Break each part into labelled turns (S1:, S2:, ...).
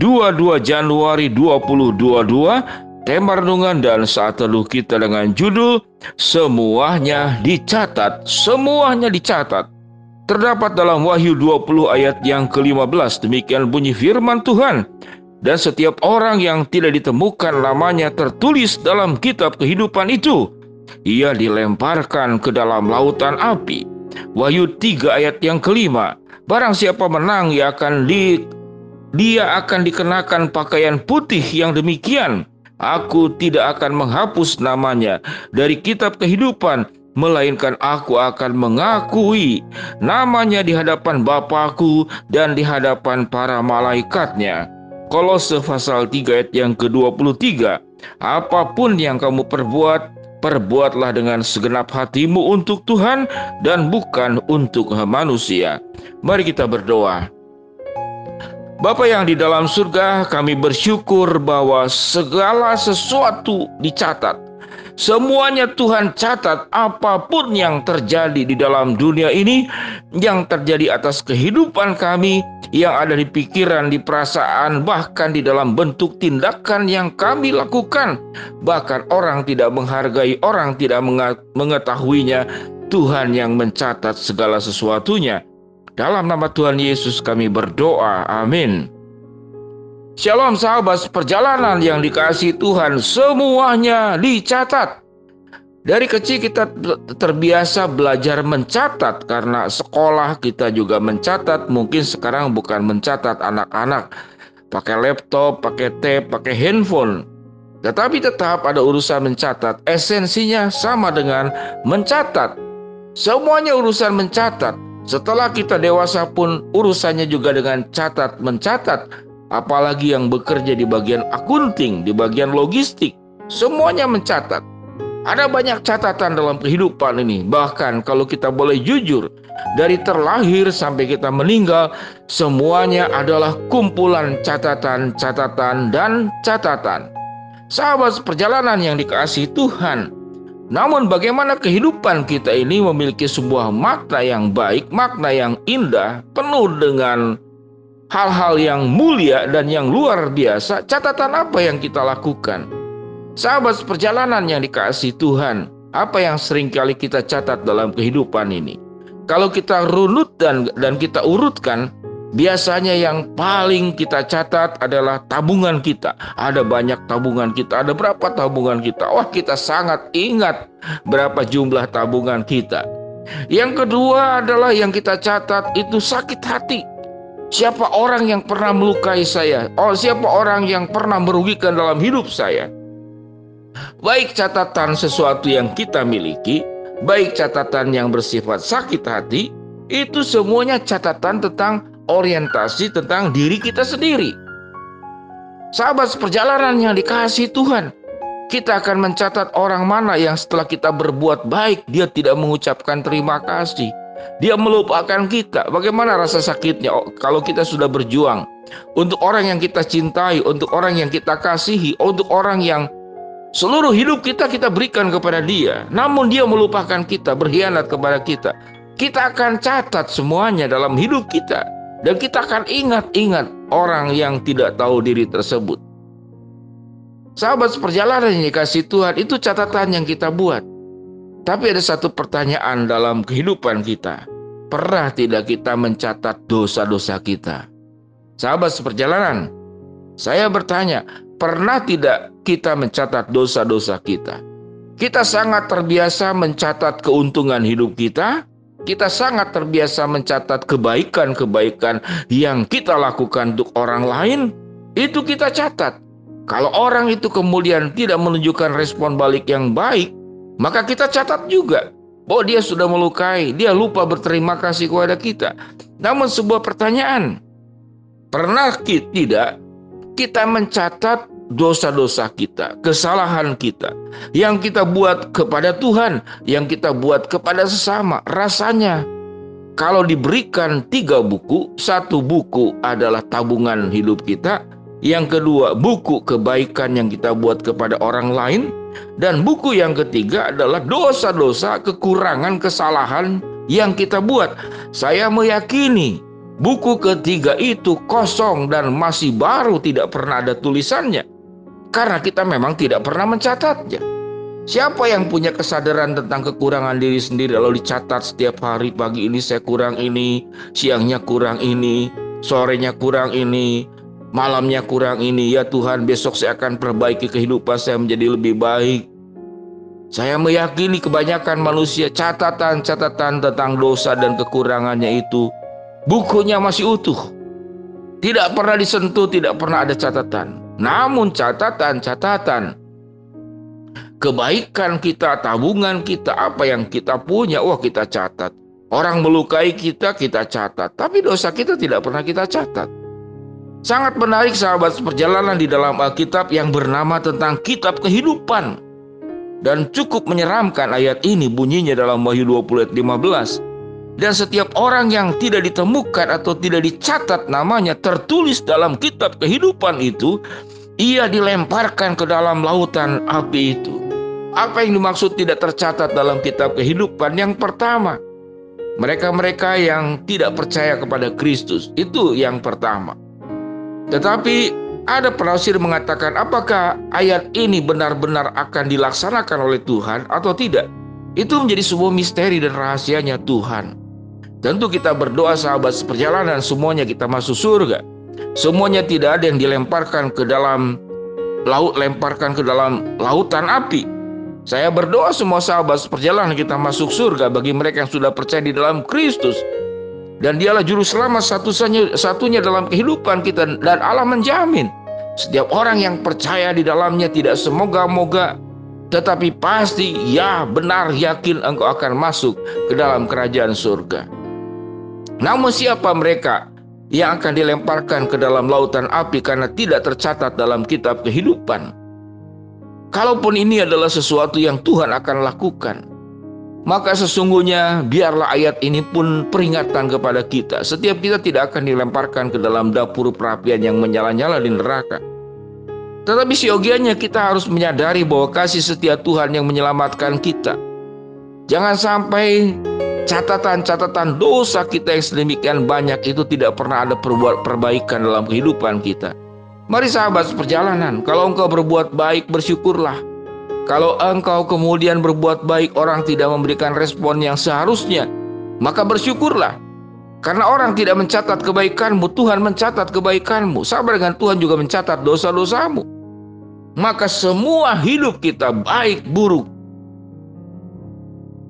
S1: 22 Januari 2022. Tema renungan dan saat teduh kita dengan judul Semuanya dicatat, semuanya dicatat. Terdapat dalam Wahyu 20 ayat yang ke-15 demikian bunyi firman Tuhan. Dan setiap orang yang tidak ditemukan namanya tertulis dalam kitab kehidupan itu ia dilemparkan ke dalam lautan api. Wahyu 3 ayat yang kelima. Barang siapa menang ia akan di dia akan dikenakan pakaian putih yang demikian. Aku tidak akan menghapus namanya dari kitab kehidupan, melainkan aku akan mengakui namanya di hadapan Bapakku dan di hadapan para malaikatnya. Kolose pasal 3 ayat yang ke-23. Apa pun yang kamu perbuat, perbuatlah dengan segenap hatimu untuk Tuhan dan bukan untuk manusia. Mari kita berdoa. Bapa yang di dalam surga, kami bersyukur bahwa segala sesuatu dicatat. Semuanya Tuhan catat apa pun yang terjadi di dalam dunia ini, yang terjadi atas kehidupan kami, yang ada di pikiran, di perasaan, bahkan di dalam bentuk tindakan yang kami lakukan. Bahkan orang tidak menghargai, orang tidak mengetahuinya. Tuhan yang mencatat segala sesuatunya. Dalam nama Tuhan Yesus kami berdoa. Amin. Shalom sahabat perjalanan yang dikasih Tuhan, semuanya dicatat. Dari kecil kita terbiasa belajar mencatat karena sekolah kita juga mencatat. Mungkin sekarang bukan mencatat anak-anak pakai laptop, pakai tab, pakai handphone. Tetapi tetap ada urusan mencatat. Esensinya sama dengan mencatat. Semuanya urusan mencatat. Setelah kita dewasa pun urusannya juga dengan catat mencatat. Apalagi yang bekerja di bagian akunting, di bagian logistik, semuanya mencatat. Ada banyak catatan dalam kehidupan ini. Bahkan kalau kita boleh jujur, dari terlahir sampai kita meninggal, semuanya adalah kumpulan catatan-catatan dan catatan. Sahabat perjalanan yang dikasih Tuhan, namun bagaimana kehidupan kita ini memiliki sebuah makna yang baik, makna yang indah, penuh dengan hal-hal yang mulia dan yang luar biasa, catatan apa yang kita lakukan? Sahabat perjalanan yang dikasih Tuhan, apa yang sering kali kita catat dalam kehidupan ini? Kalau kita runut dan dan kita urutkan, biasanya yang paling kita catat adalah tabungan kita. Ada banyak tabungan kita, ada berapa tabungan kita? Wah, kita sangat ingat berapa jumlah tabungan kita. Yang kedua adalah yang kita catat itu sakit hati. Siapa orang yang pernah melukai saya? Oh, siapa orang yang pernah merugikan dalam hidup saya? baik catatan sesuatu yang kita miliki, baik catatan yang bersifat sakit hati, itu semuanya catatan tentang orientasi tentang diri kita sendiri. Sahabat perjalanan yang dikasih Tuhan, kita akan mencatat orang mana yang setelah kita berbuat baik, dia tidak mengucapkan terima kasih. Dia melupakan kita. Bagaimana rasa sakitnya kalau kita sudah berjuang untuk orang yang kita cintai, untuk orang yang kita kasihi, untuk orang yang Seluruh hidup kita kita berikan kepada dia, namun dia melupakan kita, berkhianat kepada kita. Kita akan catat semuanya dalam hidup kita dan kita akan ingat-ingat orang yang tidak tahu diri tersebut. Sahabat seperjalanan yang dikasih Tuhan itu catatan yang kita buat. Tapi ada satu pertanyaan dalam kehidupan kita. Pernah tidak kita mencatat dosa-dosa kita? Sahabat seperjalanan, saya bertanya, pernah tidak kita mencatat dosa-dosa kita? Kita sangat terbiasa mencatat keuntungan hidup kita. Kita sangat terbiasa mencatat kebaikan-kebaikan yang kita lakukan untuk orang lain. Itu kita catat. Kalau orang itu kemudian tidak menunjukkan respon balik yang baik, maka kita catat juga. Oh dia sudah melukai, dia lupa berterima kasih kepada kita. Namun sebuah pertanyaan, Pernah kita tidak kita mencatat dosa-dosa kita, kesalahan kita yang kita buat kepada Tuhan, yang kita buat kepada sesama. Rasanya kalau diberikan tiga buku, satu buku adalah tabungan hidup kita, yang kedua buku kebaikan yang kita buat kepada orang lain, dan buku yang ketiga adalah dosa-dosa, kekurangan, kesalahan yang kita buat. Saya meyakini buku ketiga itu kosong dan masih baru, tidak pernah ada tulisannya, karena kita memang tidak pernah mencatatnya. Siapa yang punya kesadaran tentang kekurangan diri sendiri lalu dicatat setiap hari pagi ini saya kurang ini, siangnya kurang ini, sorenya kurang ini, malamnya kurang ini. Ya Tuhan, besok saya akan perbaiki kehidupan saya menjadi lebih baik. Saya meyakini kebanyakan manusia catatan-catatan tentang dosa dan kekurangannya itu bukunya masih utuh. Tidak pernah disentuh, tidak pernah ada catatan. Namun catatan-catatan kebaikan kita, tabungan kita, apa yang kita punya, wah kita catat. Orang melukai kita, kita catat. Tapi dosa kita tidak pernah kita catat. Sangat menarik sahabat perjalanan di dalam Alkitab yang bernama tentang kitab kehidupan. Dan cukup menyeramkan ayat ini bunyinya dalam Wahyu 20 ayat 15. Dan setiap orang yang tidak ditemukan atau tidak dicatat namanya tertulis dalam kitab kehidupan itu, ia dilemparkan ke dalam lautan api itu. Apa yang dimaksud tidak tercatat dalam kitab kehidupan? Yang pertama, mereka-mereka yang tidak percaya kepada Kristus. Itu yang pertama. Tetapi ada penafsir mengatakan apakah ayat ini benar-benar akan dilaksanakan oleh Tuhan atau tidak? Itu menjadi sebuah misteri dan rahasianya Tuhan. Tentu kita berdoa sahabat seperjalanan semuanya kita masuk surga. Semuanya tidak ada yang dilemparkan ke dalam laut lemparkan ke dalam lautan api. Saya berdoa semua sahabat perjalanan kita masuk surga bagi mereka yang sudah percaya di dalam Kristus. Dan dialah juru selamat satu-satunya satunya dalam kehidupan kita dan Allah menjamin setiap orang yang percaya di dalamnya tidak semoga-moga tetapi pasti ya benar yakin engkau akan masuk ke dalam kerajaan surga. Namun siapa mereka yang akan dilemparkan ke dalam lautan api karena tidak tercatat dalam kitab kehidupan? Kalaupun ini adalah sesuatu yang Tuhan akan lakukan, maka sesungguhnya biarlah ayat ini pun peringatan kepada kita. Setiap kita tidak akan dilemparkan ke dalam dapur perapian yang menyala-nyala di neraka. Tetapi siogianya kita harus menyadari bahwa kasih setia Tuhan yang menyelamatkan kita. Jangan sampai catatan-catatan dosa kita yang sedemikian banyak itu tidak pernah ada perbuat perbaikan dalam kehidupan kita. Mari sahabat perjalanan, kalau engkau berbuat baik bersyukurlah. Kalau engkau kemudian berbuat baik orang tidak memberikan respon yang seharusnya, maka bersyukurlah. Karena orang tidak mencatat kebaikanmu, Tuhan mencatat kebaikanmu. Sabar dengan Tuhan juga mencatat dosa-dosamu. Maka semua hidup kita baik buruk.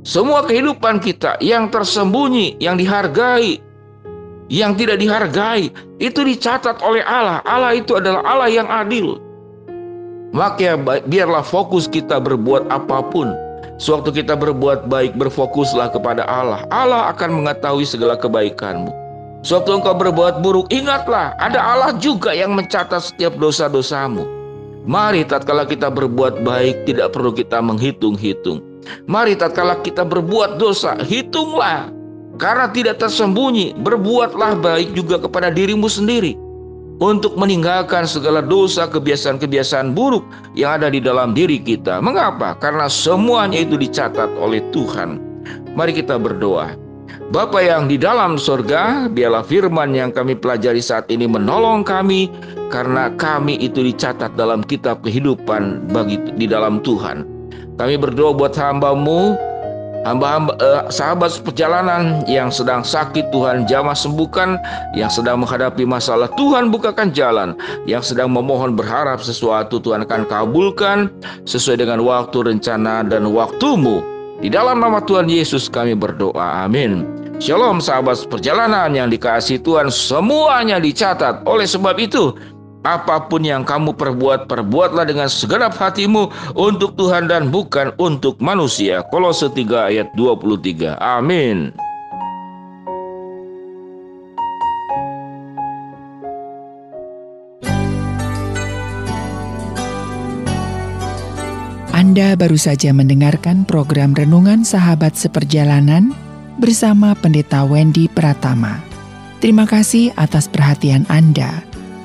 S1: Semua kehidupan kita yang tersembunyi, yang dihargai, yang tidak dihargai itu dicatat oleh Allah. Allah itu adalah Allah yang adil. Maka biarlah fokus kita berbuat apa pun. Sewaktu kita berbuat baik, berfokuslah kepada Allah. Allah akan mengetahui segala kebaikanmu. Sewaktu engkau berbuat buruk, ingatlah ada Allah juga yang mencatat setiap dosa-dosamu. Mari tatkala kita berbuat baik tidak perlu kita menghitung-hitung. Mari tatkala kita berbuat dosa, hitunglah karena tidak tersembunyi, berbuatlah baik juga kepada dirimu sendiri untuk meninggalkan segala dosa, kebiasaan-kebiasaan buruk yang ada di dalam diri kita. Mengapa? Karena semuanya itu dicatat oleh Tuhan. Mari kita berdoa. Bapa yang di dalam sorga, biarlah firman yang kami pelajari saat ini menolong kami, karena kami itu dicatat dalam kitab kehidupan bagi di dalam Tuhan. Kami berdoa buat hambamu, hamba-hamba eh, sahabat perjalanan yang sedang sakit Tuhan jamah sembuhkan, yang sedang menghadapi masalah Tuhan bukakan jalan, yang sedang memohon berharap sesuatu Tuhan akan kabulkan sesuai dengan waktu rencana dan waktumu. Di dalam nama Tuhan Yesus kami berdoa. Amin. Shalom sahabat perjalanan yang dikasih Tuhan semuanya dicatat. Oleh sebab itu apa pun yang kamu perbuat, perbuatlah dengan segenap hatimu untuk Tuhan dan bukan untuk manusia. Kolose 3 ayat 23. Amin.
S2: Anda baru saja mendengarkan program Renungan Sahabat Seperjalanan bersama Pendeta Wendy Pratama. Terima kasih atas perhatian Anda.